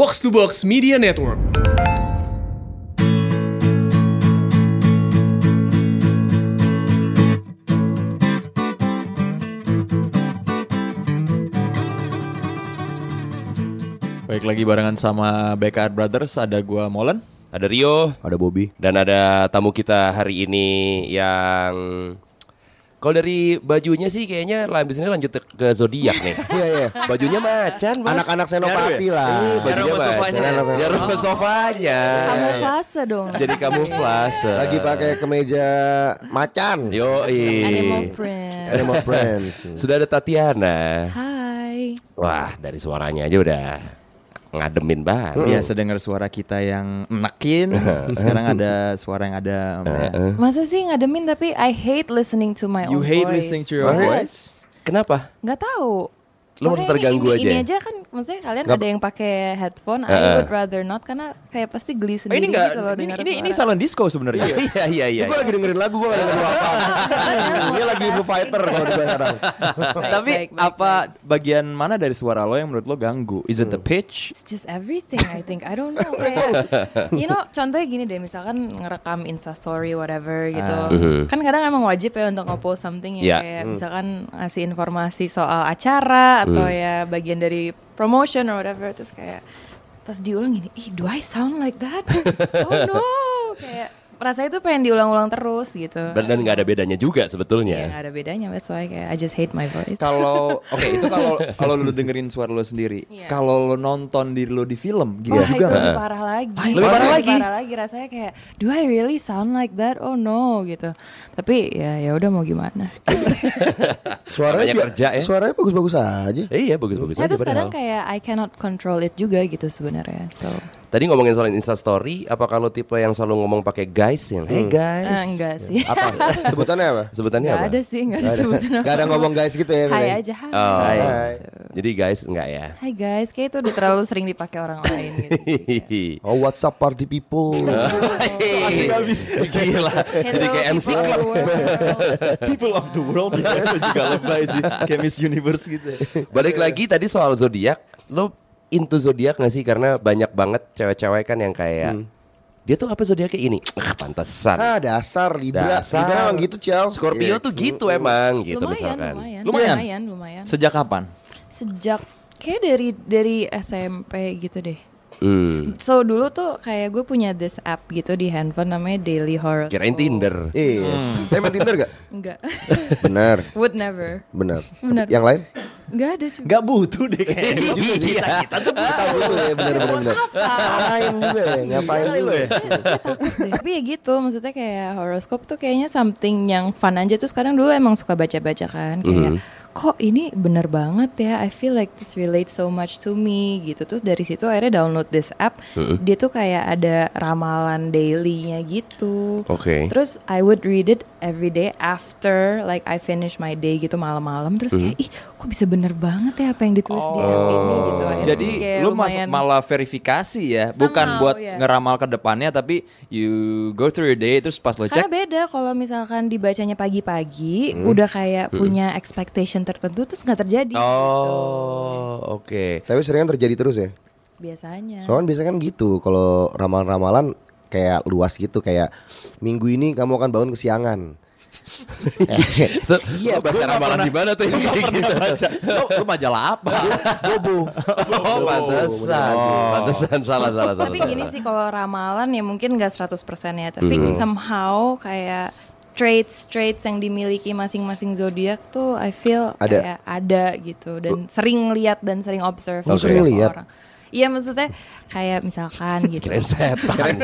Box to Box Media Network. Baik lagi barengan sama BKR Brothers ada gua Molen. Ada Rio Ada Bobby. dan ada tamu kita hari ini yang kalau dari bajunya sih kayaknya bisnisnya lanjut ke zodiak nih. Iya iya. Bajunya macan, Bos. Anak-anak senopati lah. Iya, bajunya macan. sofanya. Ya, aroma sofanya. Kamuflase dong. Jadi kamuflase. Lagi pakai kemeja macan. Yo, Animal print. Animal print. Sudah ada Tatiana. Hai. Wah, dari suaranya aja udah ngademin banget. Biasa dengar suara kita yang enakin. Sekarang ada suara yang ada apa ya? Masa sih ngademin tapi I hate listening to my You own hate voice. listening to your voice. Kenapa? Nggak tahu. Lo merasa terganggu ini, aja Ini ya? aja kan, maksudnya kalian Nggak- ada yang pakai headphone, I Heeh. would rather not karena kayak pasti geli Oh, sendiri ini enggak gitu loh ini, ini, ini salon disco sebenarnya. Iya, iya, iya. Gue lagi dengerin lagu, gue gak denger apa Dia lagi Foo Fighter kalau di sekarang. Tapi apa bagian mana dari suara lo yang menurut lo ganggu? Is it the pitch? It's just everything I think I don't know kayak you know contohnya gini deh misalkan ngerekam insta story whatever gitu kan kadang emang wajib ya untuk nge-post something yang Ya. kayak misalkan ngasih informasi soal acara atau ya bagian dari promotion or whatever terus kayak pas diulang gini ih do I sound like that? Oh no. Kayak rasanya tuh pengen diulang-ulang terus gitu Dan nggak ada bedanya juga ya sebetulnya. nggak ada bedanya that's why kayak I just hate my voice Kalau oke itu kalau kalau lo dengerin suara lo sendiri. Iya. Kalau lo nonton diri lo di film gitu Wah juga. itu lebih parah lagi lebih parah lagi? parah lagi rasanya kayak Do I really sound like that? Oh no gitu Tapi ya ya udah mau gimana Suaranya bi- kerja ya. Suaranya bagus-bagus aja. Iya, bagus-bagus Ya aja terus kadang padahal. kayak I cannot control it juga gitu sebenarnya So Tadi ngomongin soal Insta Story, apa kalau tipe yang selalu ngomong pakai guys yang Hey guys? eh, enggak sih Apa? Sebutannya apa? Sebutannya Enggak apa? ada sih Enggak ada sebutan Gak ada ngomong guys gitu ya? Hai aja hai Oh, Hai. Jadi guys enggak ya? Hai guys Kayak itu udah terlalu sering dipakai orang lain gitu Oh what's up party people? Asik habis. Gila. Jadi kayak MC Club. People of the world ya, juga lebay sih kayak Miss Universe gitu. Balik lagi tadi soal zodiak, lo into zodiak gak sih? Karena banyak banget cewek-cewek kan yang kayak dia tuh apa zodiaknya ini? Ah, pantesan. ah dasar Libra. Dasar. Libra emang gitu ciao. Scorpio tuh gitu emang gitu lumayan, misalkan. lumayan, Lumayan? lumayan, lumayan. Sejak kapan? Sejak kayak dari dari SMP gitu deh. Hmm. So dulu tuh kayak gue punya this app gitu di handphone namanya Daily Horoscope. Kirain Tinder. Iya. Tapi main Tinder gak? Enggak. Benar. Would never. Benar. Benar. Yang lain? Enggak ada juga. Gak butuh deh kayaknya. Iya. Kita butuh ya benar-benar. Ngapain juga ya? Ngapain juga ya? Takut deh. Tapi ya gitu, maksudnya kayak horoscope tuh kayaknya something yang fun aja. Terus kadang dulu emang suka baca-baca kan. Kayak kok ini bener banget ya. I feel like this relates so much to me gitu. Terus dari situ akhirnya download this app. Dia tuh kayak ada ramalan dailynya gitu. Oke. Terus I would read it every day after like I finish my day gitu malam-malam. Terus kayak ih kok bisa bener banget ya apa yang ditulis di app ini gitu. Akhirnya Jadi kayak lu masuk lumayan- malah verifikasi ya, bukan Somehow, buat ya. ngeramal ke depannya tapi you go through your day terus pas lo Karena cek beda kalau misalkan dibacanya pagi-pagi Hmm. udah kayak punya expectation tertentu terus nggak terjadi gitu. Oh, oke. Tapi sering kan terjadi terus ya? biasanya. Soalnya biasanya kan gitu kalau ramalan-ramalan kayak luas gitu kayak minggu ini kamu akan bangun kesiangan. Iya, baca ramalan di mana tuh yang kayak gitu? baca. Lu, majalah apa? Bobo. Oh, pantesan. Pantesan salah salah salah. Tapi gini sih kalau ramalan ya mungkin nggak 100% ya, tapi Hmm. somehow kayak traits traits yang dimiliki masing-masing zodiak tuh I feel Ada. kayak ada gitu dan sering lihat dan sering observe Oh, sering lihat? orang. Iya maksudnya kayak misalkan gitu. Kirain setan.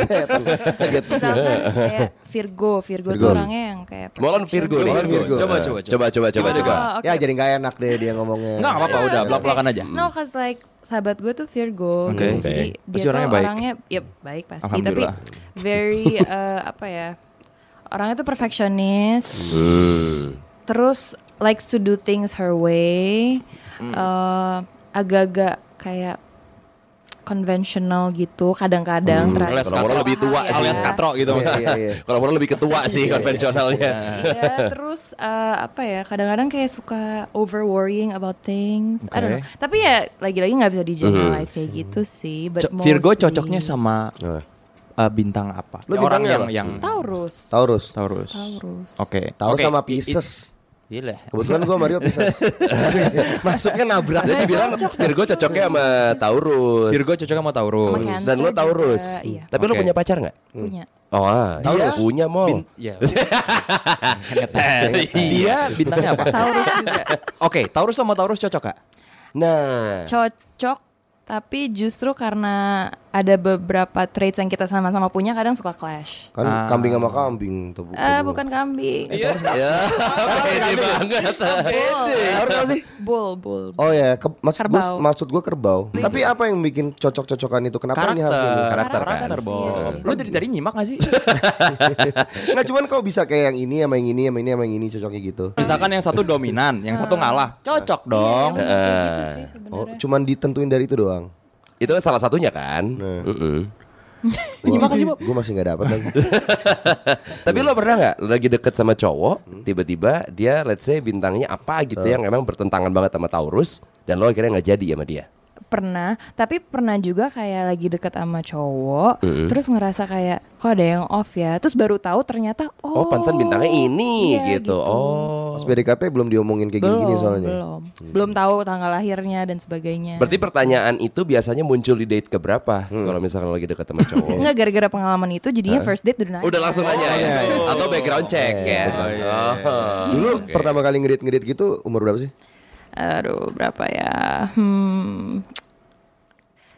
misalkan kayak Virgo, Virgo, tuh Virgo. orangnya yang kayak Molan Virgo nih. Molan Virgo. Coba, coba, Coba coba coba Oh, coba. oke. Ya jadi nggak enak deh dia ngomongnya. Enggak apa-apa udah belak-belakan aja. No, cause like sahabat gue tuh Virgo, Oke. gitu. jadi Oke. dia Pasti tuh orangnya orangnya, baik. ya baik pasti, tapi very eh, apa ya, orangnya tuh perfectionist, Hmm. terus likes to do things her way, Hmm. eh, agak-agak kayak konvensional gitu kadang-kadang Hmm, alias Kalau Moro lebih tua ya. alias katro gitu Iya, iya, iya. Kalau Moro lebih ketua sih konvensionalnya. Iya, terus eh, apa ya? Kadang-kadang kayak suka over worrying about things. I don't know. Tapi ya lagi-lagi nggak bisa di generalize Hmm. kayak gitu sih. But Co- Virgo mostly- cocoknya sama eh, bintang apa? Lu orang yang yang Taurus. Taurus. Taurus. Taurus. Oke. Taurus Oke, sama Pisces. Gila. Kebetulan gua Mario Pisces. Masuknya nabrak. Dia cocok, Virgo cocok. cocoknya sama Taurus. Virgo cocok sama Taurus. Sama Dan lo juga, Taurus. iya. Tapi lo Oke. punya pacar nggak? Punya. Oh, ah, Taurus. iya, punya mau. Bin- ya. Dia bintangnya apa? Taurus juga. Oke, Taurus sama Taurus cocok kak? Nah, Cocok. Tapi justru karena ada beberapa traits yang kita sama-sama punya kadang suka clash. Kan Ah. kambing sama kambing tuh. Eh bukan kambing. ya, pede banget. Taurus apa sih? Bull, bull. Oh ya, ke- maksud gua Kerbau. maksud gua kerbau. Tapi apa yang bikin cocok-cocokan itu? Kenapa ini harus ini? Karakter. Karakter, kan? karakter. Iya. Lo dari tadi nyimak gak sih? Nggak cuman kau bisa kayak yang ini sama yang ini sama ini sama yang ini cocoknya gitu. Misalkan yang satu dominan, yang satu ngalah. Cocok dong. Iya, emang kayak gitu sih Oh, sebenarnya. cuman ditentuin dari itu doang. Itu kan salah satunya kan. Nah. Mm-mm. Gua, Gua masih nggak dapat lagi. Tapi lo pernah nggak lo lagi deket sama cowok, tiba-tiba dia let's say bintangnya apa gitu yang emang bertentangan banget sama Taurus dan lo akhirnya nggak jadi sama dia. Pernah, tapi pernah juga kayak lagi deket sama cowok, Mm-mm. terus ngerasa kayak kok ada yang off ya, terus baru tahu ternyata oh, Oh, pantesan bintangnya ini iya, gitu. Oh. Pas PDKT belum diomongin kayak belum, gini-gini soalnya. belum, belum tahu tanggal lahirnya dan sebagainya. Berarti pertanyaan itu biasanya muncul di date keberapa kalau misalkan lagi deket sama cowok? Enggak gara-gara pengalaman itu jadinya first date udah nanya. Udah langsung nanya ya? Atau background check ya? Oh, iya, Oh. Dulu pertama kali ngedit-ngedit gitu umur berapa sih? Aduh, berapa ya? Hmm.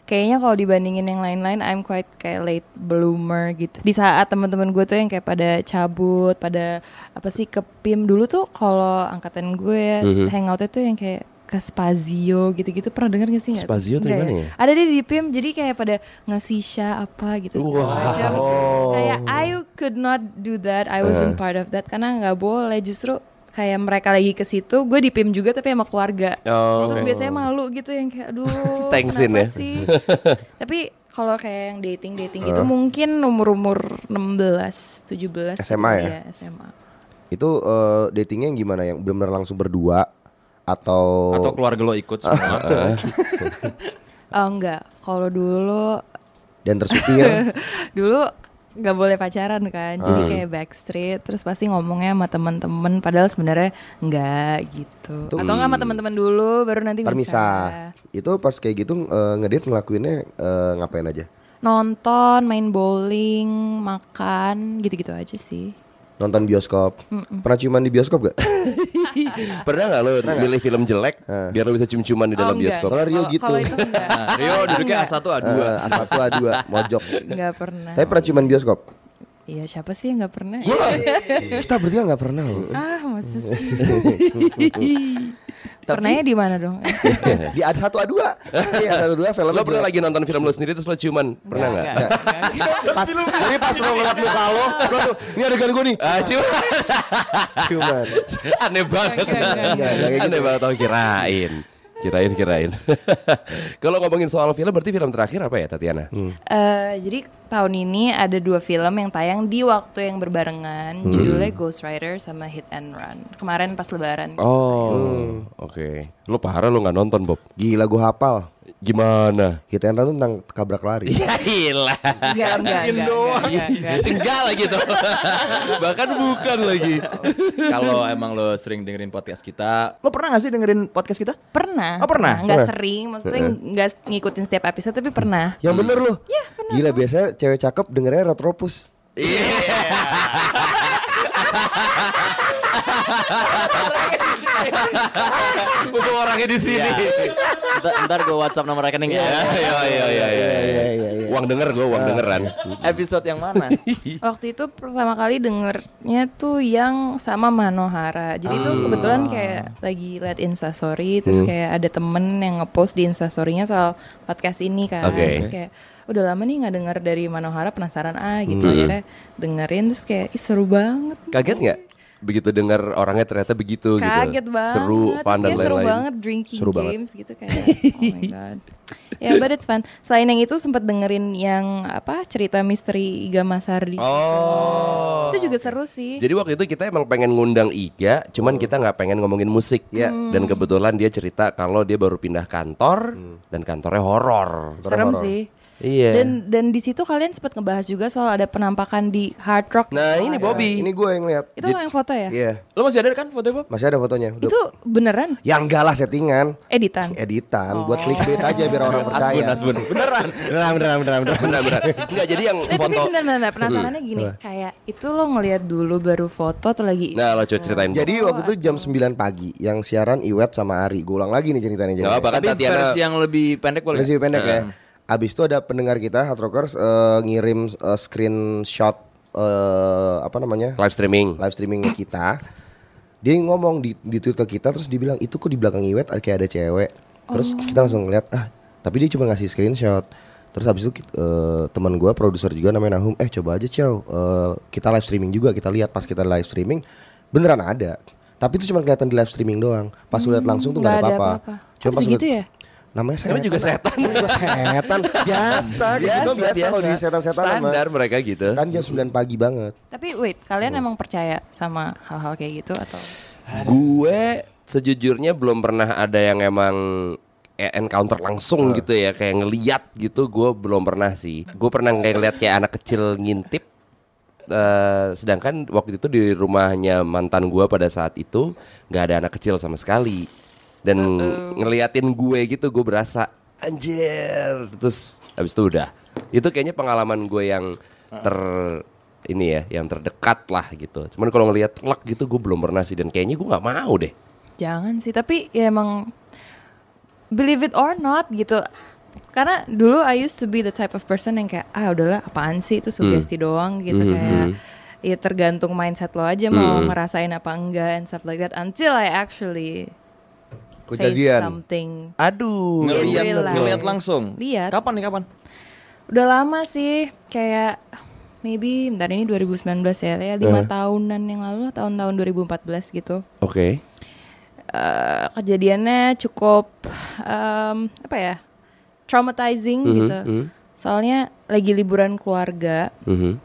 Kayaknya kalau dibandingin yang lain-lain, I'm quite kayak late bloomer gitu. Di saat teman-teman gue tuh yang kayak pada cabut, pada apa sih ke PIM dulu tuh kalau angkatan gue ya, Mhm. hangoutnya tuh yang kayak ke Spazio gitu-gitu pernah denger gak sih nggak? Spazio tuh Nggak gimana ya? Ada dia di PIM jadi kayak pada ngasih sya apa gitu Wow. macam. Kayak I could not do that, I wasn't Uh. part of that karena nggak boleh justru kayak mereka lagi ke situ, gue di PIM juga tapi sama keluarga. Oh. Terus biasanya malu gitu yang kayak aduh Thanksin kenapa ya. sih? Tapi kalau kayak yang dating-dating gitu mungkin umur-umur 16, 17 SMA ya? Iya, SMA. Itu eh, datingnya yang gimana? Yang benar-benar langsung berdua atau Atau keluarga lo ikut semua. Oh enggak, kalau dulu dan tersupir? dulu nggak boleh pacaran kan jadi Hmm. kayak backstreet terus pasti ngomongnya sama teman-teman padahal sebenarnya enggak gitu Tuh. atau nggak sama teman-teman dulu baru nanti Ntar bisa. Itu pas kayak gitu eh, ngedit ngelakuinnya eh, ngapain aja? nonton main bowling makan gitu-gitu aja sih Nonton bioskop. Pernah ciuman di bioskop gak? Pernah nggak lo milih film jelek Nah. biar lo bisa cium-ciuman di Oh, dalam enggak. bioskop? Soalnya Rio Kalau- gitu. kalau itu enggak Nah, Rio duduknya A1 A2. Eh, A1 A2 mojok. enggak pernah Tapi pernah ciuman bioskop? iya siapa sih yang nggak pernah Kita bertiga nggak pernah loh. ah masa sih pernahnya di mana dong di A1 A2. Iya, A1 A2 film. Lo pernah lagi nonton film lo sendiri terus lo ciuman? Pernah nggak? Enggak, pas ini pas lo ngeliat muka lo, lo tuh, ini adegan gue nih. Ah, ciuman. Ciuman. Aneh banget. Aneh gitu. banget tau kirain. Kirain kirain. Kalau ngomongin soal film berarti film terakhir apa ya Tatiana? Eh, jadi tahun ini ada dua film yang tayang di waktu yang berbarengan. Hmm. Judulnya Ghost Rider sama Hit and Run. Kemarin pas Lebaran. Oh, oke. Lo parah lo nggak nonton Bob? Gila gue hapal. Gimana? Hit and run tentang kabrak lari. Ya gila. Enggak, enggak, enggak, enggak, lagi tuh. Bahkan bukan lagi. Kalau emang lo sering dengerin podcast kita, lo pernah gak sih dengerin podcast kita? Pernah. Oh, pernah? Enggak Pernah. sering, maksudnya enggak ngikutin setiap episode tapi pernah. Yang bener lo. Gila biasanya cewek cakep dengernya Retropus. Mumpung orangnya di sini. Ntar, ntar gue WhatsApp nomor rekening ya. Iya iya iya iya. iya, iya. Uang denger gue, uang dengeran. Episode yang mana? Waktu itu pertama kali dengernya tuh yang sama Manohara. Jadi tuh kebetulan kayak lagi liat instastory terus kayak ada temen yang ngepost di instastorynya soal podcast ini kan. Terus kayak udah lama nih nggak denger dari Manohara penasaran ah gitu akhirnya dengerin terus kayak Ih, seru banget. Kaget nggak? Begitu dengar orangnya ternyata begitu Kaget gitu. banget. Seru, fun dan kayak seru lain-lain. banget drinking Seru banget. games gitu kayak. oh my god. Ya, but it's fun. Selain yang itu sempat dengerin yang apa cerita misteri Iga Masardi. Oh. Itu juga seru sih. Jadi waktu itu kita emang pengen ngundang Iga, cuman kita nggak pengen ngomongin musik. Iya. Dan kebetulan dia cerita kalau dia baru pindah kantor dan kantornya horor. Serem sih. Iya. Dan dan di situ kalian sempat ngebahas juga soal ada penampakan di Hard Rock. Nah ini Bobby. Ini gue yang lihat. itu lo yang foto ya? Iya. Lo masih ada kan foto Bob? Masih ada fotonya. Udah. Itu beneran Yang enggak lah settingan. editan. Editan buat clickbait aja biar orang percaya. Beneran. Beneran, beneran, beneran, beneran. Benar benar. Enggak jadi yang tapi foto. bener bener penasarannya gini, kayak itu lo ngelihat dulu baru foto atau lagi Nah lo coba ceritain. Jadi waktu itu jam 9 pagi yang siaran Iwet sama Ari. Gue ulang lagi nih ceritanya. Nggak apa-apa kan Tapi versi yang lebih pendek boleh. Versi pendek ya. Abis itu ada pendengar kita Hard Rockers eh, ngirim eh, screenshot eh, apa namanya Live streaming. live streaming kita. Dia ngomong di, di tweet ke kita terus dibilang itu kok di belakang Iwet ada- kayak ada cewek. Terus kita langsung ngeliat ah tapi dia cuma ngasih screenshot. Terus habis itu eh, teman gua produser juga namanya Nahum eh coba aja Ciao eh, kita live streaming juga kita lihat pas kita live streaming beneran ada. Tapi itu cuma kelihatan di live streaming doang. Pas lu lihat langsung tuh nggak ada apa-apa. Apa pas segitu lu- ya? Namanya setan. Namanya juga setan. Juga setan. biasa, biasa, biasa, kalau di setan-setan. Standar mereka gitu. Kan jam 9 pagi banget. Tapi wait, kalian emang percaya sama hal-hal kayak gitu atau? Gue sejujurnya belum pernah ada yang emang eh, encounter langsung gitu ya kayak ngeliat gitu gue belum pernah sih gue pernah kayak ngeliat kayak anak kecil ngintip Eh, sedangkan waktu itu di rumahnya mantan gue pada saat itu nggak ada anak kecil sama sekali dan ngeliatin gue gitu gue berasa anjir. Terus habis itu udah. Itu kayaknya pengalaman gue yang ter ini ya yang terdekat lah gitu. Cuman kalau ngelihat telak gitu gue belum pernah sih. Dan kayaknya gue nggak mau deh. Jangan sih, tapi ya emang believe it or not gitu. Karena dulu I used to be the type of person yang kayak ah udahlah apaan sih? Itu sugesti doang gitu Mhm, kayak. mhm. ya tergantung mindset lo aja mau Mhm. ngerasain apa enggak and stuff like that until I actually face Kejadian. something. aduh life. ngeliat langsung. Lihat. Kapan nih kapan? Udah lama sih kayak maybe bentar ini 2019 ya, ya lima tahunan yang lalu tahun-tahun 2014 gitu. oke eh, kejadiannya cukup em, apa ya traumatizing Mhm, gitu. mhm. Soalnya lagi liburan keluarga. Mhm.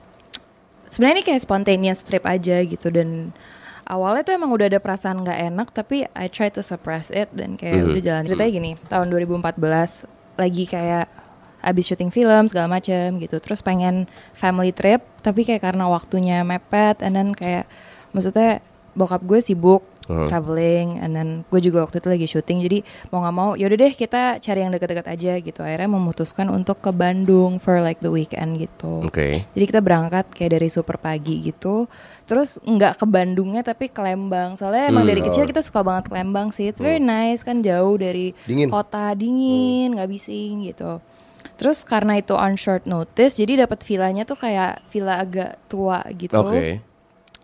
Sebenarnya ini kayak spontaneous trip aja gitu dan awalnya tuh emang udah ada perasaan nggak enak tapi I try to suppress it dan kayak Mhm. udah jalan. Ceritanya gini, tahun 2014 lagi kayak abis syuting film segala macem gitu. Terus pengen family trip tapi kayak karena waktunya mepet and then kayak maksudnya bokap gue sibuk Hmm. traveling and then gue juga waktu itu lagi syuting jadi mau nggak mau yaudah deh kita cari yang deket-deket aja gitu. Akhirnya memutuskan untuk ke Bandung for like the weekend gitu. Oke. Jadi kita berangkat kayak dari super pagi gitu. Terus nggak ke Bandungnya tapi ke Lembang. Soalnya emang Hmm. dari kecil kita suka banget ke Lembang sih. It's very nice kan jauh dari Dingin. kota dingin nggak bising gitu. Terus karena itu on short notice jadi dapat villanya tuh kayak villa agak tua gitu. Oke.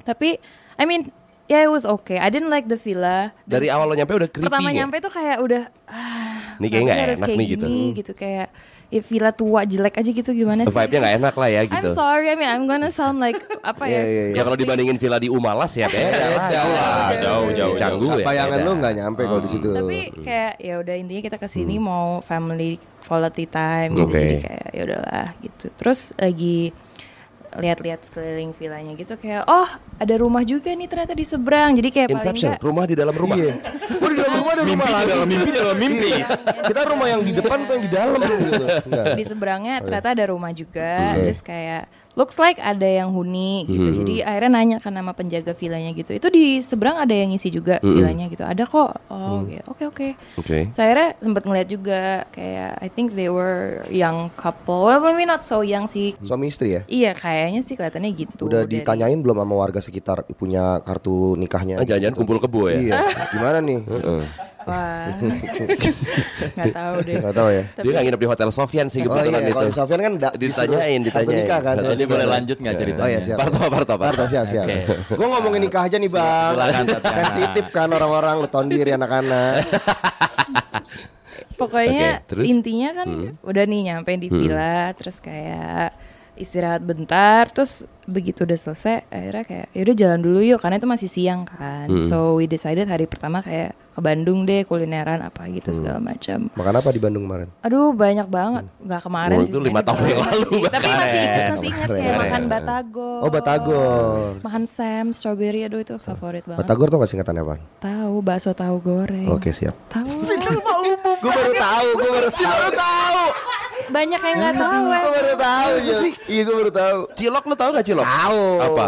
Tapi I mean yeah it was okay. I didn't like the villa. Dan dari awal lo nyampe udah creepy pertama nggak? nyampe tuh kayak udah ah, Ini kayaknya kenapa nggak harus enak kayak nih gitu. gini, gitu kayak ya villa tua jelek aja gitu gimana sih? Vibe-nya nggak enak lah ya gitu. I'm sorry I mean I'm gonna sound like apa ya? Iya, iya, iya. ya kalau dibandingin villa di Umalas ya beda lah. Jauh, jauh jauh. Canggu ya Bayangan lu nggak nyampe kalau di situ. tapi kayak ya udah intinya kita ke sini mau family quality time gitu Oke. jadi kayak ya udahlah gitu. Terus lagi lihat-lihat sekeliling villanya gitu kayak oh ada rumah juga nih ternyata di seberang jadi kayak paling Inception enggak rumah di dalam rumah Iya. Oh di dalam rumah ada rumah lagi. dalam mimpi dalam mimpi. Iya. Kita rumah yang di depan atau yang di dalam gitu. Enggak. di seberangnya ternyata ada rumah juga terus kayak looks like ada yang huni gitu Mhm. jadi akhirnya nanya kan nama penjaga villanya gitu itu di seberang ada yang ngisi juga Mhm. villanya gitu ada kok oh gitu. oke oke oke So akhirnya sempet ngeliat juga kayak I think they were young couple. Well maybe not so young sih. Suami istri ya? Iya kayaknya sih kelihatannya gitu. Udah dari- ditanyain belum sama warga sekitar punya kartu nikahnya? Ah, jangan-jangan kumpul kebo ya Iya. Gimana nih? Heeh. Wah. Nggak tahu deh. Gak tahu ya. dia nggak nginep di hotel Sofian sih Oh kebetulan iya, itu kalau Sofian kan da- Ditanyain, ditanyain. nikah kan. Jadi boleh lanjut nggak ceritanya? Oh iya siap. Parto Parto Parto siap siap. Oke. Gue ngomongin nikah aja nih bang. Sensitif kan orang-orang lu tahun diri anak-anak. Pokoknya terus? intinya kan udah nih nyampe di villa terus kayak istirahat bentar terus begitu udah selesai akhirnya kayak yaudah jalan dulu yuk karena itu masih siang kan Hmm. so we decided hari pertama kayak ke Bandung deh kulineran apa gitu Hmm. segala macam Makan apa di Bandung kemarin? aduh banyak banget nggak kemarin Oh, sih itu lima tahun yang lalu, tapi masih inget kemarin. masih inget kayak makan batagor Oh Batagor. makan Sam strawberry aduh itu favorit banget Batagor tuh gak singkatannya apa? tahu bakso tahu goreng Oke siap. tahu Gue baru tahu, gue baru tahu. tahu. banyak yang nggak tahu ya Gue baru tahu sih. Iya gue baru tahu. Cilok lu tahu gak cilok? Tahu. Apa?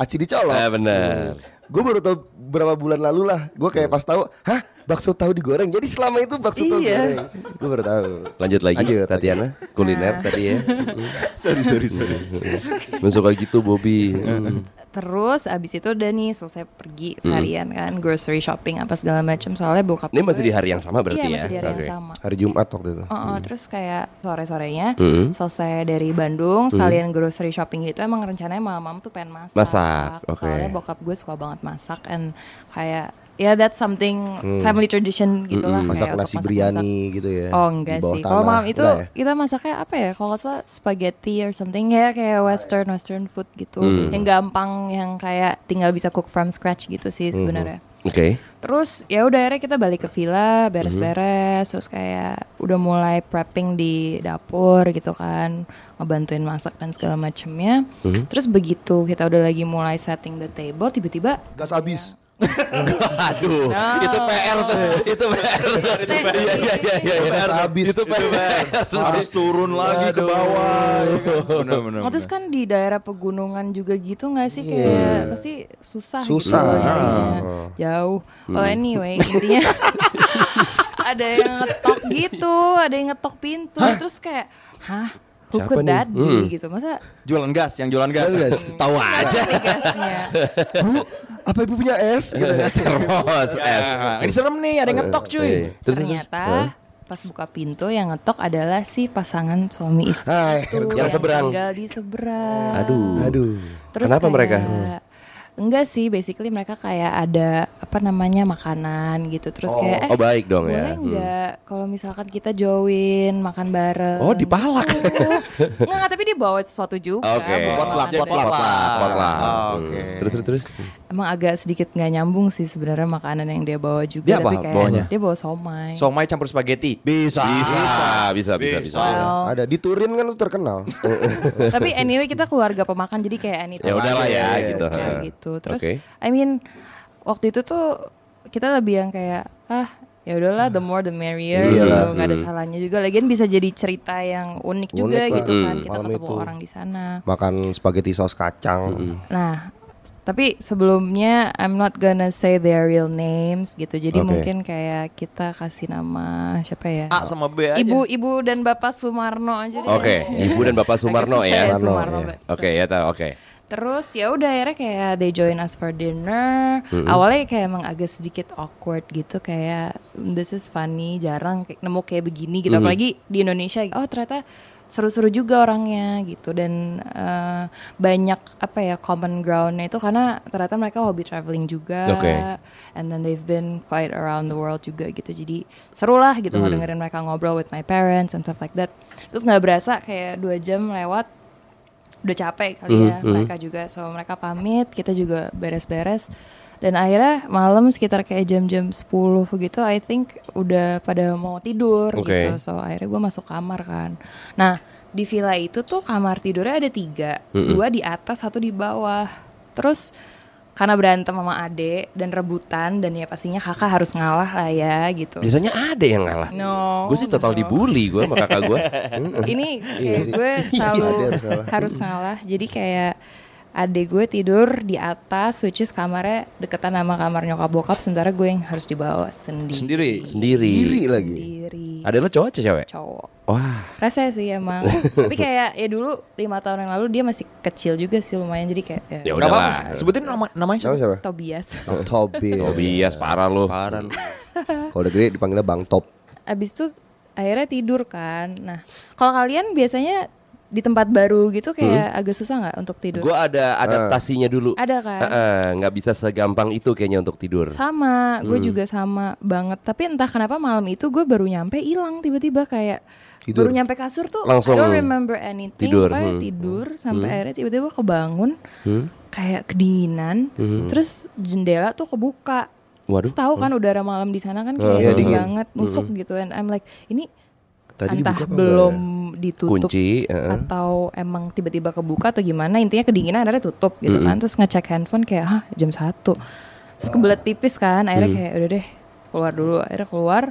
Aci dicolok. Eh bener. Gue baru tahu berapa bulan lalu lah. Gue kayak pas tahu, hah bakso tahu digoreng. Jadi selama itu bakso tahu Iya. goreng. Gue baru tahu. Lanjut lagi Lanjut, Tatiana Kuliner tadi ya sorry sorry sorry. Masuk kayak gitu Bobby Hmm. Terus abis itu udah nih selesai pergi seharian kan grocery shopping apa segala macam soalnya bokap Ini masih gue- di hari yang sama berarti iya, ya? masih di hari Oke. yang sama. Hari Jumat waktu itu. Oh, oh, terus kayak sore-sorenya Mm. selesai dari Bandung sekalian grocery shopping gitu emang rencananya malam-malam tuh pengen masak. Masak, oke. Soalnya bokap gue suka banget masak and kayak ya that's something family tradition gitulah Hmm. Masak kayak nasi biryani gitu ya. Oh enggak sih. Kalau malam itu ya? kita masaknya apa ya? Kalau salah spaghetti or something ya kayak western western food gitu. Hmm. Yang gampang yang kayak tinggal bisa cook from scratch gitu sih sebenarnya. Oke Terus ya udah akhirnya kita balik ke villa, Hmm. beres-beres, terus kayak udah mulai prepping di dapur gitu kan, ngebantuin masak dan segala macemnya. Hmm. Terus begitu kita udah lagi mulai setting the table, tiba-tiba Gas habis. Aduh Itu PR tuh Itu PR Itu PR Iya iya iya iya Gas habis. Itu PR Harus turun lagi ke bawah. ya kan? Bener bener. Oh, terus kan di daerah pegunungan juga gitu nggak sih Iya. kayak pasti susah, Susah. gitu nyarinya. Ah. jauh. Hmm. Well anyway intinya ada yang ngetok gitu, ada yang ngetok pintu, terus kayak hah who Siapa could nih? that be Hmm. gitu masa Jualan gas, yang jualan gas. Tahu aja nih gasnya Bu, apa ibu punya es? Gitu kan. Termos es Ini serem nih, ada yang ngetok cuy. Eh, Terus terus ternyata pas buka pintu yang ngetok adalah si pasangan suami istri Hai, itu Yang seberang. tinggal di seberang Aduh Aduh. Terus Kenapa kayak- mereka? Enggak sih, basically mereka kayak ada apa namanya makanan gitu. Terus kayak eh Oh baik dong boleh ya Hmm. enggak kalau misalkan kita join makan bareng. Oh, dipalak. Gitu. Enggak, enggak, tapi dia bawa sesuatu juga. Oke bawa Potluck, potluck. Potluck Potluck Oh, Hmm. oke. Terus terus terus Emang agak sedikit nggak nyambung sih sebenarnya makanan yang dia bawa juga. Dia apa tapi kayak bawanya? dia bawa somai. Somai campur spaghetti. Bisa. Bisa Bisa bisa bisa Well, Ada di Turin kan tuh terkenal. tapi anyway kita keluarga pemakan jadi kayak anytime Ya udahlah ya, aja, gitu. kayak gitu terus Oke. I mean waktu itu tuh kita lebih yang kayak ah ya udahlah the more the merrier gitu Iyalah. nggak ada salahnya juga lagian bisa jadi cerita yang unik juga Unik lah. gitu kan Hmm. kita Malam ketemu itu. orang di sana Makan spaghetti saus kacang. nah tapi sebelumnya I'm not gonna say their real names gitu jadi Oke. mungkin kayak kita kasih nama siapa ya A sama B aja. ibu ibu dan bapak Sumarno aja deh. Oke Ibu dan Bapak Sumarno ya Sumarno, Sumarno, Mbak. Oke ya tahu oke Terus ya udah akhirnya kayak they join us for dinner. Awalnya kayak emang agak sedikit awkward gitu kayak this is funny, jarang nemu kayak begini gitu. Apalagi di Indonesia. Oh ternyata seru-seru juga orangnya gitu dan eh, banyak apa ya common groundnya itu karena ternyata mereka hobi traveling juga. Oke. And then they've been quite around the world juga gitu. Jadi seru lah gitu ngedengerin mereka ngobrol with my parents and stuff like that. Terus nggak berasa kayak dua jam lewat udah capek kali ya mereka juga so mereka pamit kita juga beres-beres dan akhirnya malam sekitar kayak jam-jam 10 gitu I think udah pada mau tidur Oke. gitu so akhirnya gue masuk kamar kan. Nah di villa itu tuh kamar tidurnya ada tiga. Dua di atas satu di bawah. Terus karena berantem sama ade dan rebutan dan ya pastinya kakak harus ngalah lah ya gitu. Biasanya ada yang ngalah. No Gue sih total no. dibully gue sama kakak gue ini Iya kayak gue selalu harus ngalah. harus ngalah. Jadi kayak adek gue tidur di atas which is kamarnya deketan sama kamar nyokap bokap sementara gue yang harus di bawah sendiri Sendiri. Sendiri Iri lagi. sendiri Ada lo cowok atau cewek? cowok Wah rasa sih emang tapi kayak ya dulu lima tahun yang lalu dia masih kecil juga sih lumayan jadi kayak ya, Ya udah apa-apa. lah Sebutin nama namanya Nama siapa? siapa? Tobias Tobi. Tobias parah lo Parah lu. Kalau udah gede dipanggilnya Bang Top. abis itu akhirnya tidur kan nah kalau kalian biasanya di tempat baru gitu kayak agak susah nggak untuk tidur? Gue ada adaptasinya dulu. Ada kan? Nggak bisa segampang itu kayaknya untuk tidur. Sama, gue Hmm. juga sama banget. Tapi entah kenapa malam itu gue baru nyampe hilang tiba-tiba kayak Tidur. baru nyampe kasur tuh Langsung I don't remember anything. tidur, hmm. tidur sampai akhirnya tiba-tiba kebangun Hmm? kayak kedinginan. Terus jendela tuh kebuka. Waduh. Terus tahu kan udara malam di sana kan Oh, kayak iya, dingin banget, nusuk gitu. And I'm like ini Tadi entah dibuka apa belum ditutup Kunci. heeh. atau emang tiba-tiba kebuka atau gimana intinya kedinginan akhirnya tutup gitu kan terus ngecek handphone kayak hah jam satu terus kebelet pipis kan akhirnya kayak udah deh keluar dulu akhirnya keluar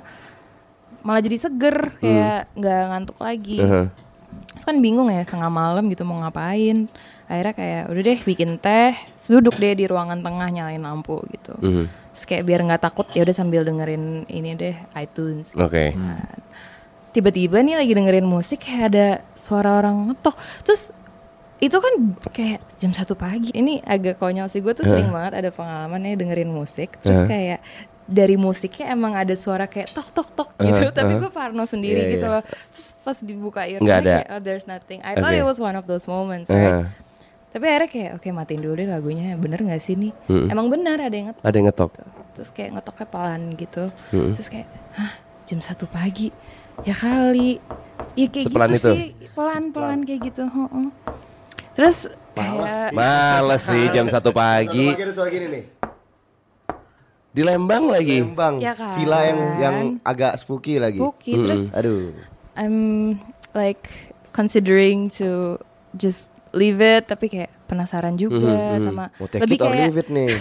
malah jadi seger kayak nggak ngantuk lagi Heeh. terus kan bingung ya tengah malam gitu mau ngapain akhirnya kayak udah deh bikin teh duduk deh di ruangan tengah nyalain lampu gitu Mhm. terus kayak biar nggak takut ya udah sambil dengerin ini deh iTunes gitu Oke. kan. Tiba-tiba nih lagi dengerin musik kayak ada suara orang ngetok. Terus itu kan kayak jam satu pagi. Ini agak konyol sih. Gue tuh sering banget ada pengalamannya dengerin musik. Terus kayak dari musiknya emang ada suara kayak tok tok tok gitu. Tapi gue parno sendiri Iya, gitu iya. loh. Terus pas dibuka earphone kayak oh there's nothing. I thought Oke. it was one of those moments. Heeh. Right? Tapi akhirnya kayak oke matiin dulu deh lagunya. Bener gak sih nih? Emang benar ada yang ngetok Ada yang ngetok. gitu. Terus kayak ngetoknya pelan gitu. Terus kayak, hah jam satu pagi? Ya kali. Ya kayak Sepelan gitu itu? sih. Pelan-pelan kayak gitu. heeh. Terus kayak Males sih jam satu pagi. Pagi ada suara gini nih. Di Lembang lagi. Lembang. Ya kan? Villa yang yang agak spooky lagi. spooky. Terus Aduh. I'm like considering to just leave it. Tapi kayak penasaran juga sama. Mau take lebih it or kayak leave it nih.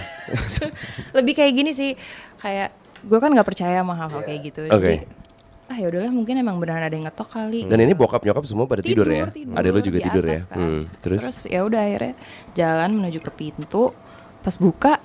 lebih kayak gini sih. Kayak gue kan nggak percaya sama hal-hal kayak gitu. Jadi Oke. Ah ya udahlah mungkin emang beneran ada yang ngetok kali. Dan ini bokap nyokap semua pada tidur, ya. tidur, Ada lo juga di tidur ya. atas kan. Hmm, Terus, Terus ya udah akhirnya jalan menuju ke pintu. Pas buka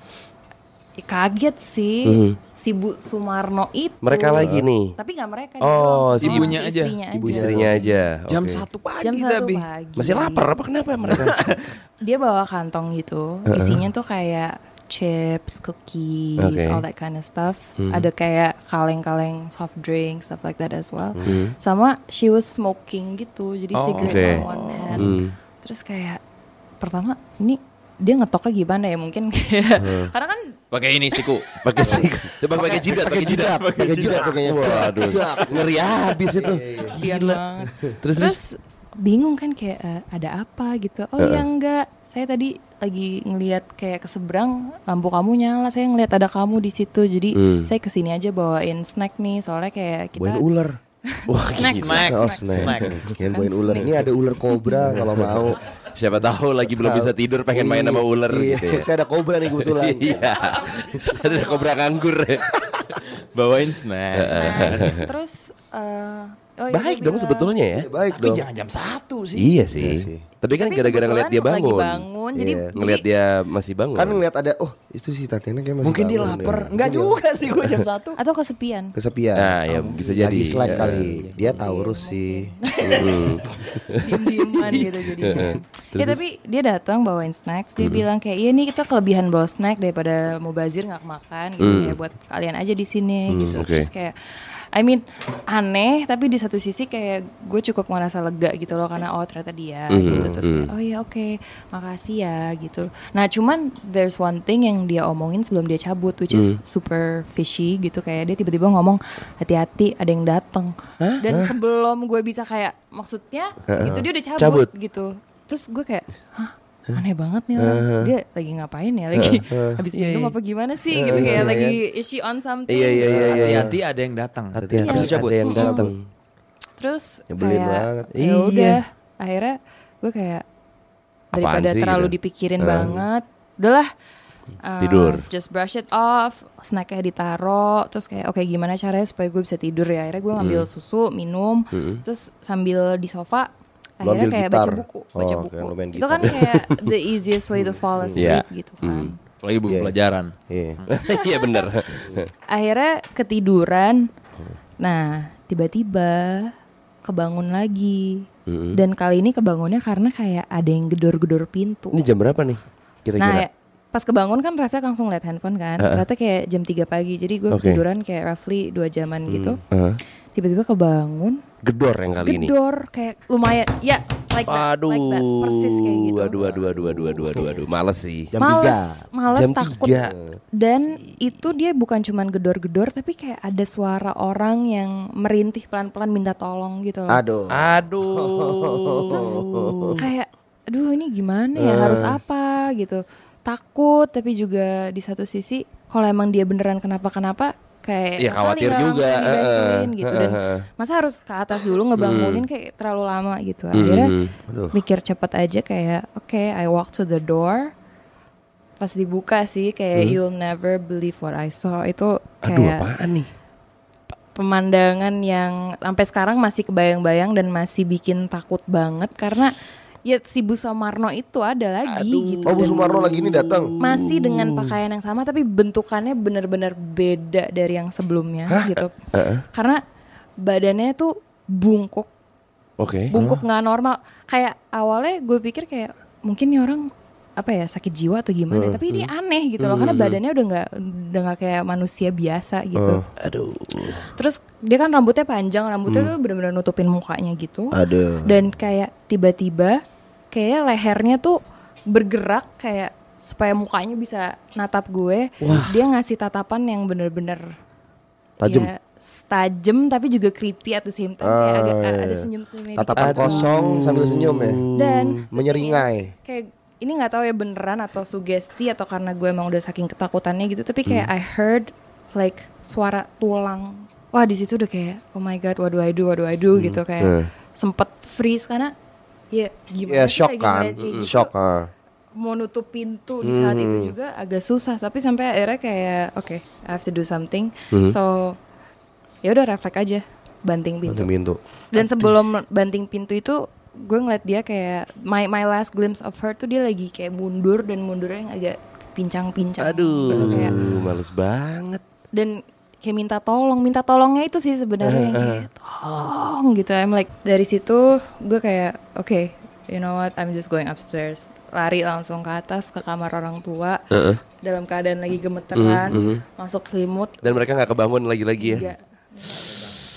ya kaget sih Hmm. si Bu Sumarno itu. mereka lagi nih. Tapi nggak mereka Oh, si ibunya aja. istrinya Ibu Istrinya aja. Jam Oke. satu pagi Jam satu tapi. pagi. Masih lapar apa kenapa mereka? Dia bawa kantong gitu. Isinya tuh kayak chips, cookies, Oke. all that kind of stuff. Ada kayak kaleng-kaleng soft drink, stuff like that as well. Hmm. Sama she was smoking gitu. Jadi Oh, cigarette oke. on one hand. Hmm. Terus kayak pertama ini dia ngetoknya gimana ya mungkin kayak karena kan Pakai ini siku. Pakai sih. Coba pakai jidat, pakai jidat. Pakai jidat pakainya. Waduh. Ngeri habis itu. kasihan banget. Terus, Terus bingung kan kayak eh, ada apa gitu. Oh ya enggak, saya tadi lagi ngelihat kayak ke seberang lampu kamu nyala, saya ngelihat ada kamu di situ. Jadi Hmm. saya ke sini aja bawain snack nih, soalnya kayak kita Bawain ular. Wah, snack, snack, Oh, snack. snack. Snack. Bawain ular. Ini ada ular kobra kalau mau. Siapa tahu lagi belum bisa tidur pengen main sama ular Iya, gitu ya. Saya ada kobra nih kebetulan. Iya. Ada kobra nganggur. Bawain snack. Nah, terus eh, oh iya, Baik dong bilang- sebetulnya ya. Baik Tapi dong. jangan jam satu sih. Iya sih. Iya sih. Tapi kan gara-gara ngeliat dia bangun. Lagi bangun, jadi, Iya. Ngeliat dia masih bangun. Kan ngeliat ada, oh itu si Tatiana kayak masih Mungkin dia lapar. deh. Enggak juga sih gue jam satu. atau kesepian. Kesepian. Nah, ya bisa jadi. Lagi slack Ya. kali. Dia Taurus sih. Hmm. diem-dieman gitu jadi ya tapi dia datang bawain snacks dia bilang kayak iya nih kita kelebihan bawa snack daripada mau bazir nggak makan gitu Hmm. kayak buat kalian aja di sini Hmm, gitu oke. terus kayak I mean aneh tapi di satu sisi kayak gue cukup ngerasa lega gitu loh karena oh ternyata dia Hmm, gitu terus kayak oh ya oke makasih ya gitu. Nah cuman there's one thing yang dia omongin sebelum dia cabut which is super fishy gitu. Kayak dia tiba-tiba ngomong hati-hati ada yang datang dan sebelum gue bisa kayak maksudnya gitu dia udah cabut, Cabut. gitu. Terus gue kayak hah aneh banget nih orang dia lagi ngapain ya lagi habis Iya, minum iya. apa gimana sih gitu kayak lagi is she on something Iya, iya, iya, iya. Hati-hati ada yang datang. Hati-hati Habis itu cabut. ada yang datang. terus Nyebelin kayak banget. ya Iya. udah akhirnya gue kayak daripada sih terlalu gitu? dipikirin banget udahlah uh, Tidur. just brush it off snacknya ditaro terus kayak oke gimana caranya supaya gue bisa tidur ya akhirnya gue ngambil susu minum terus sambil di sofa Lu akhirnya ambil kayak gitar. baca buku baca Oh, buku main itu kan kayak the easiest way to fall asleep Iya. gitu kan Lagi buku Iya. pelajaran. Iya. Iya bener. akhirnya ketiduran nah tiba-tiba kebangun lagi dan kali ini kebangunnya karena kayak ada yang gedor-gedor pintu Ini jam berapa nih? nah Kira-kira. ya, pas kebangun kan refleks langsung lihat handphone kan ternyata kayak jam 3 pagi jadi gue Oke. ketiduran kayak roughly 2 jaman gitu Heeh. tiba-tiba kebangun Gedor yang kali ini. gedor kayak lumayan ya like that, Aduh, like that, persis kayak gitu. aduh, aduh, aduh, aduh, aduh, aduh, aduh, males sih. Jam males, tiga. males Jam takut. tiga. Dan itu dia bukan cuman gedor-gedor, tapi kayak ada suara orang yang merintih pelan-pelan minta tolong gitu loh. Aduh. Aduh. Kayak, aduh ini gimana ya, harus Eh. apa gitu. Takut, tapi juga di satu sisi, kalau emang dia beneran kenapa-kenapa, kayak "Kali khawatir juga, langsung dibantuin," eh, gitu. Dan masa harus ke atas dulu ngebangunin kayak terlalu lama gitu. Akhirnya Hmm. Aduh. mikir cepet aja kayak oke I walk to the door pas dibuka sih kayak you'll never believe what I saw itu Hmm. Aduh, kayak apaan nih? pemandangan yang sampai sekarang masih kebayang-bayang dan masih bikin takut banget karena ya si Bu Sumarno itu ada lagi gitu. Oh Bu Sumarno lagi ini datang. masih dengan pakaian yang sama tapi bentukannya bener-bener beda dari yang sebelumnya gitu. Karena badannya tuh bungkuk. Oke. bungkuk nggak normal. Kayak awalnya gue pikir kayak mungkin nih orang apa ya sakit jiwa atau gimana tapi ini aneh gitu loh karena badannya udah nggak udah nggak kayak manusia biasa gitu. Aduh. terus dia kan rambutnya panjang rambutnya tuh bener-bener nutupin mukanya gitu. Aduh. dan kayak tiba-tiba kayak lehernya tuh bergerak kayak supaya mukanya bisa natap gue dia ngasih tatapan yang bener-bener Tajem. ya, tajam tapi juga creepy at the same time kayak Ah, agak iya, ada senyum-senyumnya gitu. Tatapan kosong sambil senyum ya. dan Menyeringai. kayak ini nggak tahu ya beneran atau sugesti atau karena gue emang udah saking ketakutannya gitu tapi kayak Hmm. I heard like suara tulang wah di situ udah kayak oh my god what do I do what do I do gitu kayak Hmm. sempet freeze karena ya gimana Ya sih shock lagi kan. kayak gitu. Shock ah. mau nutup pintu di saat Hmm. itu juga agak susah tapi sampai akhirnya kayak oke I have to do something Hmm. so ya udah refleks aja banting pintu Pintu pintu. dan sebelum banting pintu itu gue ngeliat dia kayak my my last glimpse of her tuh dia lagi kayak mundur dan mundurnya yang agak pincang-pincang gitu kayak Aduh, males banget. dan kayak minta tolong minta tolongnya itu sih sebenarnya yang kayak tolong gitu I'm like dari situ gue kayak oke you know what I'm just going upstairs lari langsung ke atas ke kamar orang tua Heeh. dalam keadaan lagi gemeteran masuk selimut Dan mereka nggak kebangun lagi-lagi ya. Enggak.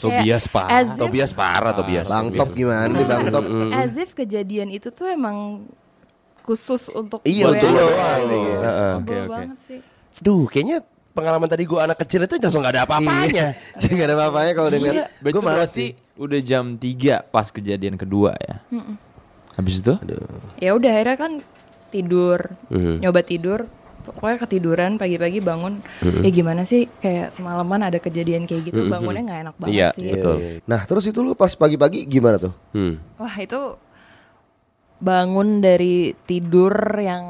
Tobias if- Tobias parah, Tobias. Bang Top gimana nih Bang Top? as if kejadian itu tuh emang khusus untuk Iya, gue untuk lo nih. Heeh. Sebel Oke, oke. banget sih Duh, kayaknya pengalaman tadi gue anak kecil itu langsung gak ada apa-apanya. Jadi gak ada apa-apanya kalau denger. Berarti Gue berarti sih. udah jam 3 pas kejadian kedua ya. Habis itu? ya udah akhirnya kan tidur Mhm. nyoba tidur pokoknya ketiduran pagi-pagi bangun ya gimana sih kayak semalaman ada kejadian kayak gitu bangunnya nggak enak banget Iya, sih betul. Nah terus itu lu pas pagi-pagi gimana tuh? Hmm. wah itu bangun dari tidur yang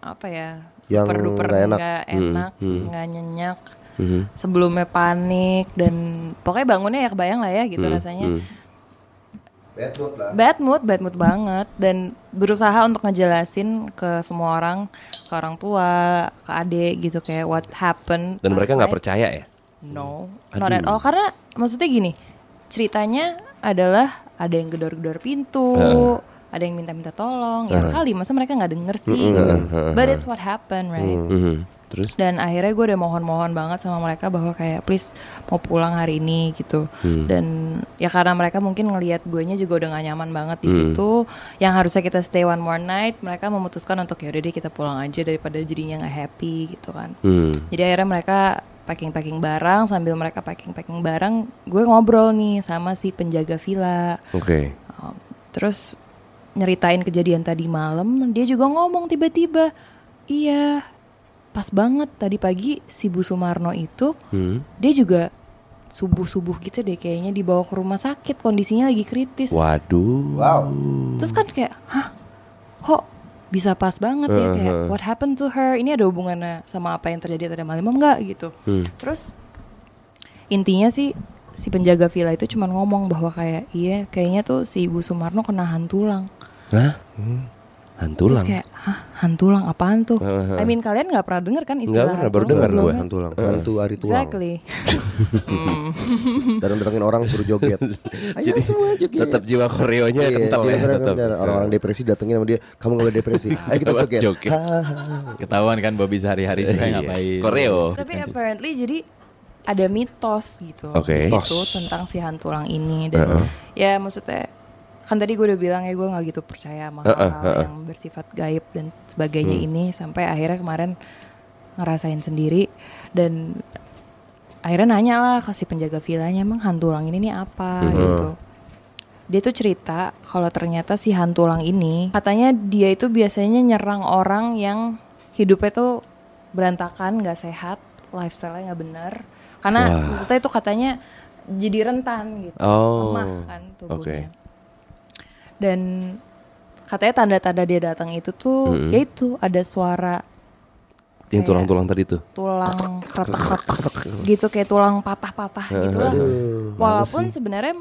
apa ya Yang super duper nggak enak. nggak enak nggak nyenyak Mhm. sebelumnya panik dan pokoknya bangunnya ya kebayang lah ya gitu rasanya Hmm. Bad mood lah. bad mood, bad mood banget dan berusaha untuk ngejelasin ke semua orang, ke orang tua, ke adik gitu kayak what happened. Dan mereka nggak percaya ya? No, not at all. Karena maksudnya gini, ceritanya adalah ada yang gedor-gedor pintu, ada yang minta-minta tolong. Ya kali masa mereka nggak denger sih? But it's what happened, right? Mhm. Terus? Dan akhirnya gue udah mohon-mohon banget sama mereka bahwa kayak please mau pulang hari ini gitu. Dan ya karena mereka mungkin ngelihat guenya juga udah gak nyaman banget di situ. Yang harusnya kita stay one more night, mereka memutuskan untuk ya udah deh kita pulang aja daripada jadinya nggak happy gitu kan. Hmm. Jadi akhirnya mereka packing-packing barang sambil mereka packing-packing barang, gue ngobrol nih sama si penjaga villa. Oke. Um, terus nyeritain kejadian tadi malam, dia juga ngomong tiba-tiba, iya pas banget tadi pagi si Bu Sumarno itu Hmm. dia juga subuh-subuh gitu deh kayaknya dibawa ke rumah sakit kondisinya lagi kritis. Waduh. Wow. Terus kan kayak, hah kok bisa pas banget ya kayak what happened to her? Ini ada hubungannya sama apa yang terjadi tadi malam enggak gitu. Hmm. Terus intinya sih si penjaga villa itu cuma ngomong bahwa kayak iya kayaknya tuh si Ibu Sumarno kena hantulang. Hah? Terus Hantulang. kayak hah hantulang apaan tuh? I mean kalian nggak pernah dengar kan istilah pernah, baru hantulang dengar gue. Hantu lang, hantu hari tulang. Exactly. Datang-datangin orang suruh joget. Ayo semua joget. Tetap jiwa koreonya Iya, kental dia ya. tetap. Orang-orang depresi datengin sama dia, kamu gak boleh depresi. Ayo kita joget. joget. Ketahuan kan Bobby sehari-hari suka Iya. ngapain. Koreo. Tapi apparently jadi ada mitos gitu Oke. di situ Mitos. tentang si hantulang ini dan ya maksudnya kan tadi gue udah bilang ya gue nggak gitu percaya sama Heeh, hal-hal heeh. yang bersifat gaib dan sebagainya Hmm. ini sampai akhirnya kemarin ngerasain sendiri dan akhirnya nanya lah kasih penjaga villanya emang hantu ulang ini nih apa Hmm. gitu dia tuh cerita kalau ternyata si hantu ulang ini katanya dia itu biasanya nyerang orang yang hidupnya tuh berantakan nggak sehat lifestyle-nya nggak benar karena Wah. maksudnya itu katanya jadi rentan gitu Oh, lemah kan tubuhnya oke. Dan katanya tanda-tanda dia datang itu tuh Mm-mm. yaitu ada suara Yang tulang-tulang tadi tuh. tulang retak-retak gitu kayak tulang patah-patah gitu lah walaupun sebenarnya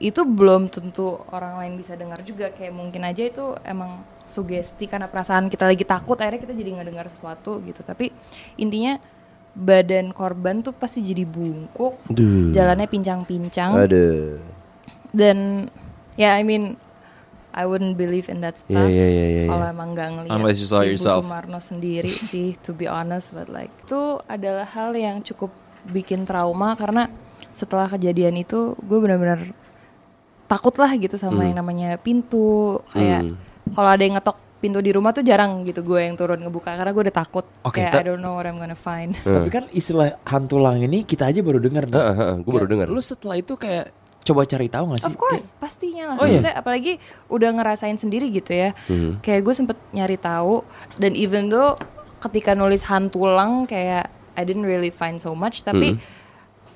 itu belum tentu orang lain bisa dengar juga kayak mungkin aja itu emang sugesti karena perasaan kita lagi takut akhirnya kita jadi nggak dengar sesuatu gitu tapi intinya badan korban tuh pasti jadi bungkuk Duh. jalannya pincang-pincang Aduh. dan ya I mean I wouldn't believe in that stuff Iya, iya, iya, iya, kalau emang nggak ngeliat Unless you saw si Bu yourself. Sumarno sendiri sih to be honest but like itu adalah hal yang cukup bikin trauma karena setelah kejadian itu gue benar-benar takut lah gitu sama yang namanya pintu kayak Hmm. kalau ada yang ngetok pintu di rumah tuh jarang gitu gue yang turun ngebuka karena gue udah takut Oke, kayak I don't know what I'm gonna find Tapi kan istilah hantu lang ini kita aja baru dengar. nih. Heeh, heeh, gue baru dengar. Lu setelah itu kayak coba cari tahu gak sih? Of course, pastinya lah. Oh iya? Maksudnya apalagi udah ngerasain sendiri gitu ya. Hmm. Kayak gue sempet nyari tahu dan even though ketika nulis hantulang kayak I didn't really find so much tapi Hmm.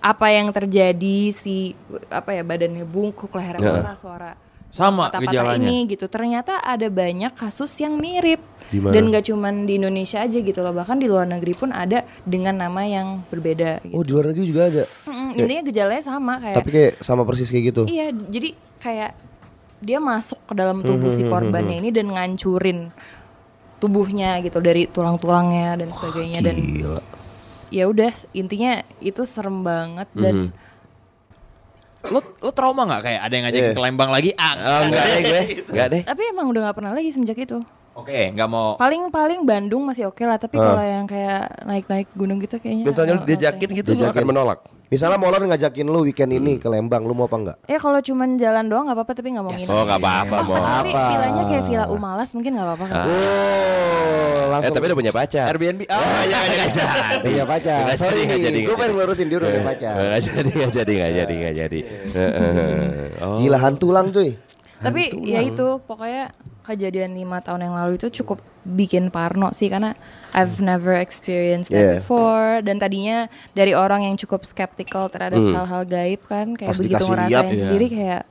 apa yang terjadi si apa ya badannya bungkuk lehernya Ya. patah suara Sama patah-patah gejalanya. ini gitu ternyata ada banyak kasus yang mirip Di mana? dan gak cuman di Indonesia aja gitu loh bahkan di luar negeri pun ada dengan nama yang berbeda gitu. Oh di luar negeri juga ada. Mm-mm, intinya gejalanya sama kayak Tapi kayak sama persis kayak gitu. Iya, jadi kayak dia masuk ke dalam tubuh si korbannya ini dan ngancurin tubuhnya gitu dari tulang-tulangnya dan sebagainya dan Gila. ya udah intinya itu serem banget dan Lo lo trauma nggak kayak ada yang ngajakin Iya. ke Lembang lagi? Ah, Oh, enggak deh gue. Enggak deh. tapi emang udah nggak pernah lagi semenjak itu. Oke, nggak mau. Paling-paling Bandung masih oke lah, tapi kalau yang kayak naik-naik gunung gitu kayaknya. Misalnya diajakin gitu lu akan menolak. Misalnya Molor ngajakin lu weekend ini ke Lembang, lu mau apa enggak? Ya kalau cuman jalan doang nggak apa-apa tapi nggak mau nginep. Oh, enggak apa-apa, mau. Tapi Apa? villanya kayak villa Umalas mungkin nggak apa-apa. kan? Oh, Eh, langsung. tapi udah punya pacar. Airbnb. Oh, iya, iya, iya. Iya pacar. Nggak Sorry jadi, nggak nih, jadi, gue nggak pengen jadi. ngelurusin dia udah punya pacar. Enggak jadi, enggak jadi, enggak jadi, enggak jadi. Heeh. Oh. Gila hantu lang cuy. Tapi ya itu pokoknya kejadian lima tahun yang lalu itu cukup bikin parno sih karena I've never experienced that Yeah. before dan tadinya dari orang yang cukup skeptical terhadap Hmm. hal-hal gaib kan kayak Pas begitu ngerasain lihat, iya. sendiri kayak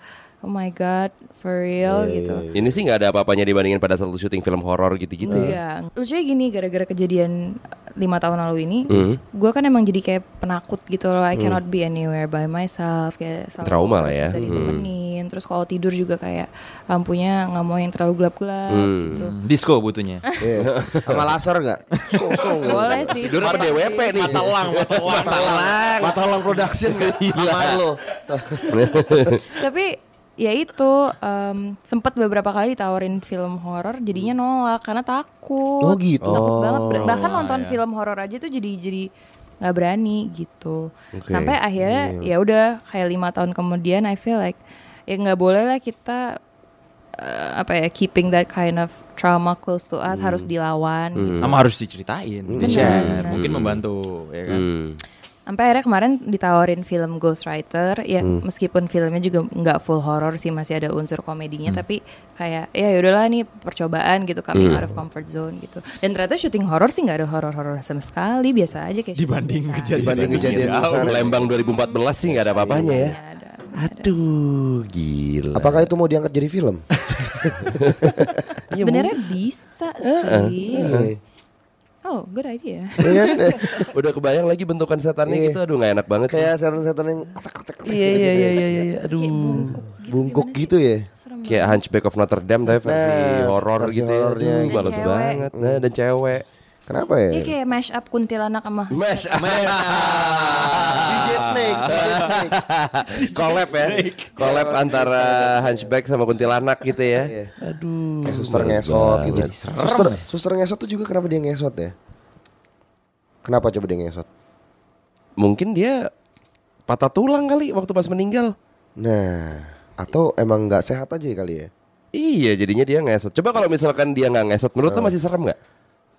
oh my god for real gitu. Ini sih nggak ada apa-apanya dibandingin pada saat lu syuting film horor gitu-gitu ya. Iya, lucunya gini gara-gara kejadian lima tahun lalu ini, Hmm. gue kan emang jadi kayak penakut gitu loh. I cannot be anywhere by myself, kayak selalu Trauma lah ya. Hmm. ditemenin. Terus kalau tidur juga kayak lampunya nggak mau yang terlalu gelap-gelap Hmm. gitu. Hmm, Disco butuhnya. Iya. Sama laser enggak? Sosong. Boleh sih. Tidur apa DWP nih? Matalang, matalang. Matalang. Matalang production gila lo. Tapi ya itu em, sempat beberapa kali ditawarin film horor jadinya nolak karena takut. Oh gitu. Takut banget. Ber- Bahkan Oh, nonton iya. film horor aja tuh jadi jadi nggak berani gitu. Oke. Sampai akhirnya ya udah kayak lima tahun kemudian I feel like ya nggak boleh lah kita eh, apa ya keeping that kind of trauma close to us harus dilawan. gitu. Sama harus diceritain, di-share. Benar. Mungkin membantu, ya kan? Hmm. Sampai akhirnya kemarin ditawarin film Ghostwriter ya meskipun filmnya juga nggak full horror sih masih ada unsur komedinya tapi kayak ya yaudahlah nih percobaan gitu coming out of comfort zone gitu dan ternyata syuting horror sih nggak ada horror-horror sama sekali biasa aja kayak Dibanding biasa. kejadian Dibanding kejadian Jauh. Lembang 2014 sih nggak ada apa-apanya ya. Ada, ada. Aduh, gila. Apakah itu mau diangkat jadi film? sebenarnya bisa sih Iya. Oh good idea Iya kan? Udah kebayang lagi bentukan setannya Iya. gitu, aduh nggak enak banget sih. Kayak setan-setan yang kotak-kotak. Iya iya iya iya iya, aduh. bungkuk gitu gitu ya. Kayak Hunchback of Notre Dame tapi versi Nah, horor gitu ya. horornya. Aduh, Dan males cewek. banget. Nah, dan cewek. Kenapa ya? Dia kayak mash up kuntilanak sama Mesh. DJ Snake, DJ Snake. Collab ya. Collab antara Hunchback sama kuntilanak gitu ya. Iya. Aduh. Kayak suster ngesot gitu. Suster, suster ngesot tuh juga kenapa dia ngesot ya? Kenapa coba dia ngesot? Mungkin dia patah tulang kali waktu pas meninggal. Nah, Atau emang nggak sehat aja kali ya? Iya jadinya dia ngesot. Coba kalau misalkan dia nggak ngesot, menurut lo masih serem nggak?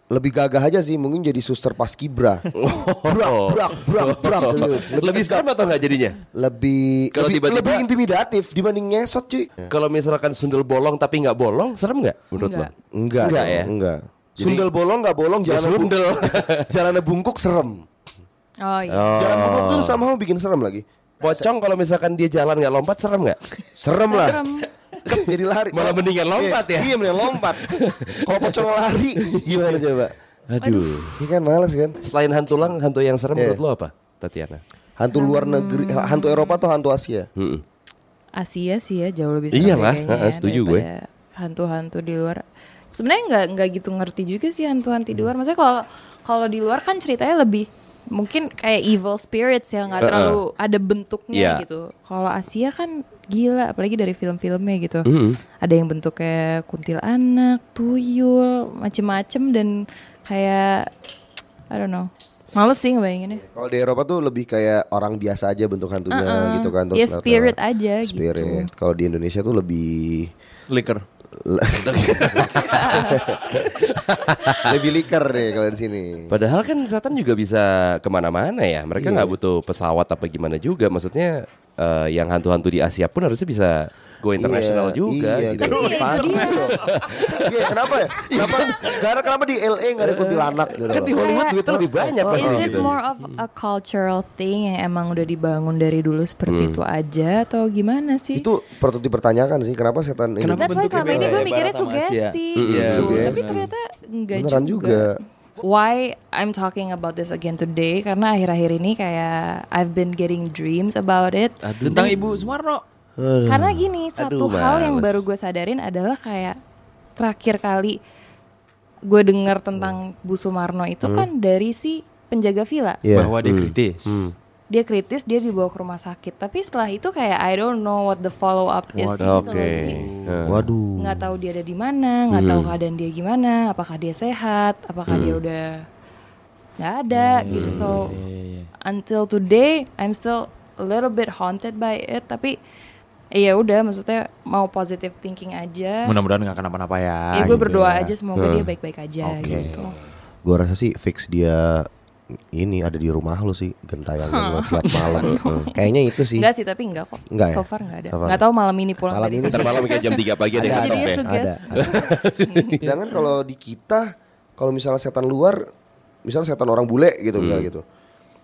Lebih gagah aja sih, mungkin jadi suster pas kibra. Brak, brak, brak, brak, gitu. Lebih serem atau nggak jadinya? Lebih Kalau lebih, tiba-tiba- lebih intimidatif dibanding ngesot cuy. Kalau misalkan sundel bolong tapi nggak bolong, serem nggak menurut Nggak. lo? Enggak, Enggak ya? Enggak. Sundel bolong nggak bolong Ya, jalan sundel. jalannya bungkuk serem. Oh iya. Jalan bungkuk Oh. tuh sama bikin serem lagi. Pocong kalau misalkan dia jalan nggak lompat serem nggak? Serem lah. Serem. Cep, jadi lari. Malah mendingan lompat Iya, ya? Iya, mendingan lompat. Kalau pocong lari gimana coba? Aduh. Ini kan males kan. Selain hantu lang, hantu yang serem Iya. menurut lo apa, Tatiana? Hantu luar negeri, hantu Eropa atau hantu Asia? Mm-mm. Asia sih ya jauh lebih serem Iyalah, ya ya, setuju gue. Hantu-hantu di luar. Sebenarnya nggak nggak gitu ngerti juga sih hantu-hantu di luar. Maksudnya kalau kalau di luar kan ceritanya lebih mungkin kayak evil spirits ya nggak terlalu ada bentuknya Iya. gitu. Kalau Asia kan gila, apalagi dari film-filmnya gitu. Mm-mm. Ada yang bentuknya kuntilanak, tuyul, macem-macem dan kayak I don't know. Males sih ngebayanginnya. Kalau di Eropa tuh lebih kayak orang biasa aja bentuk hantunya Uh-uh. gitu kan. Ya, lewat-lewat. spirit aja gitu. Spirit. Kalau di Indonesia tuh lebih Liquor. lebih liker deh kalau di sini. Padahal kan setan juga bisa ke mana-mana ya. Mereka nggak butuh pesawat apa gimana juga. Maksudnya eh, yang hantu-hantu di Asia pun harusnya bisa go internasional Iya, juga. Iya, gitu. gitu. Iya, itu Pasti dia. loh. Iya, kenapa ya? Kenapa? Karena kenapa di LA nggak ada kuntilanak gitu? Kan di? Hollywood duitnya lebih banyak pasti Is it gitu. more of a cultural thing yang emang udah dibangun dari dulu seperti itu aja atau gimana sih? Itu patut dipertanyakan sih kenapa setan ini Kenapa That's why bentuknya selama ini gue ya, mikirnya barat sama Asia? sugesti Mm-mm. gitu. Sugesti. Tapi ternyata enggak beneran juga. Why I'm talking about this again today karena akhir-akhir ini kayak I've been getting dreams about it. Tentang Ibu Sumarno. Karena gini, satu Aduh, hal yang baru gue sadarin adalah kayak terakhir kali gue dengar tentang Bu Sumarno itu kan dari si penjaga villa. Iya. Bahwa dia kritis. Dia kritis, dia dibawa ke rumah sakit. Tapi setelah itu kayak I don't know what the follow up is Oke. gitu loh. Nah. Waduh. nggak tahu dia ada di mana, nggak tahu keadaan dia gimana, apakah dia sehat, apakah dia udah nggak ada gitu. So until today I'm still a little bit haunted by it. Tapi eh, ya udah, maksudnya mau positive thinking aja. Mudah-mudahan nggak kenapa-napa ya. Ya gue gitu berdoa ya. aja semoga dia baik-baik aja gitu. Gua rasa sih fix dia ini ada di rumah lu sih gentayangan lo tiap malam. Kayaknya itu sih. Enggak sih, tapi enggak kok. Enggak ya? So far enggak ada. So far Enggak tahu malam ini pulang Malam dari ini. Ntar malam kayak jam 3 pagi ada yang Ada. ya. Ada. Sedangkan kalau di kita kalau misalnya setan luar, misalnya setan orang bule gitu misalnya gitu.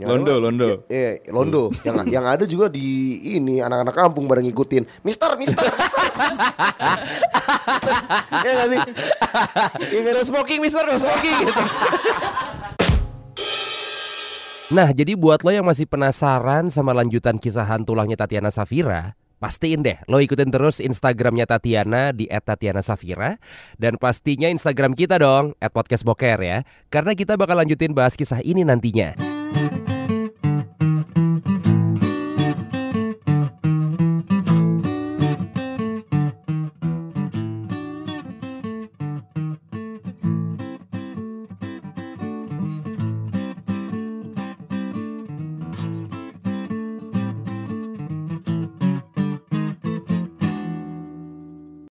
Yang Londo, ada- londo. Iya, iya, londo. yang yang ada juga di ini anak-anak kampung pada ngikutin. Mister, mister, mister. Iya nggak sih? Iya No smoking mister, no smoking gitu. Nah, jadi buat lo yang masih penasaran sama lanjutan kisah hantulangnya Tatiana Safira, pastiin deh lo ikutin terus Instagramnya Tatiana di @tatiana_safira dan pastinya Instagram kita dong @podcastboker ya, karena kita bakal lanjutin bahas kisah ini nantinya.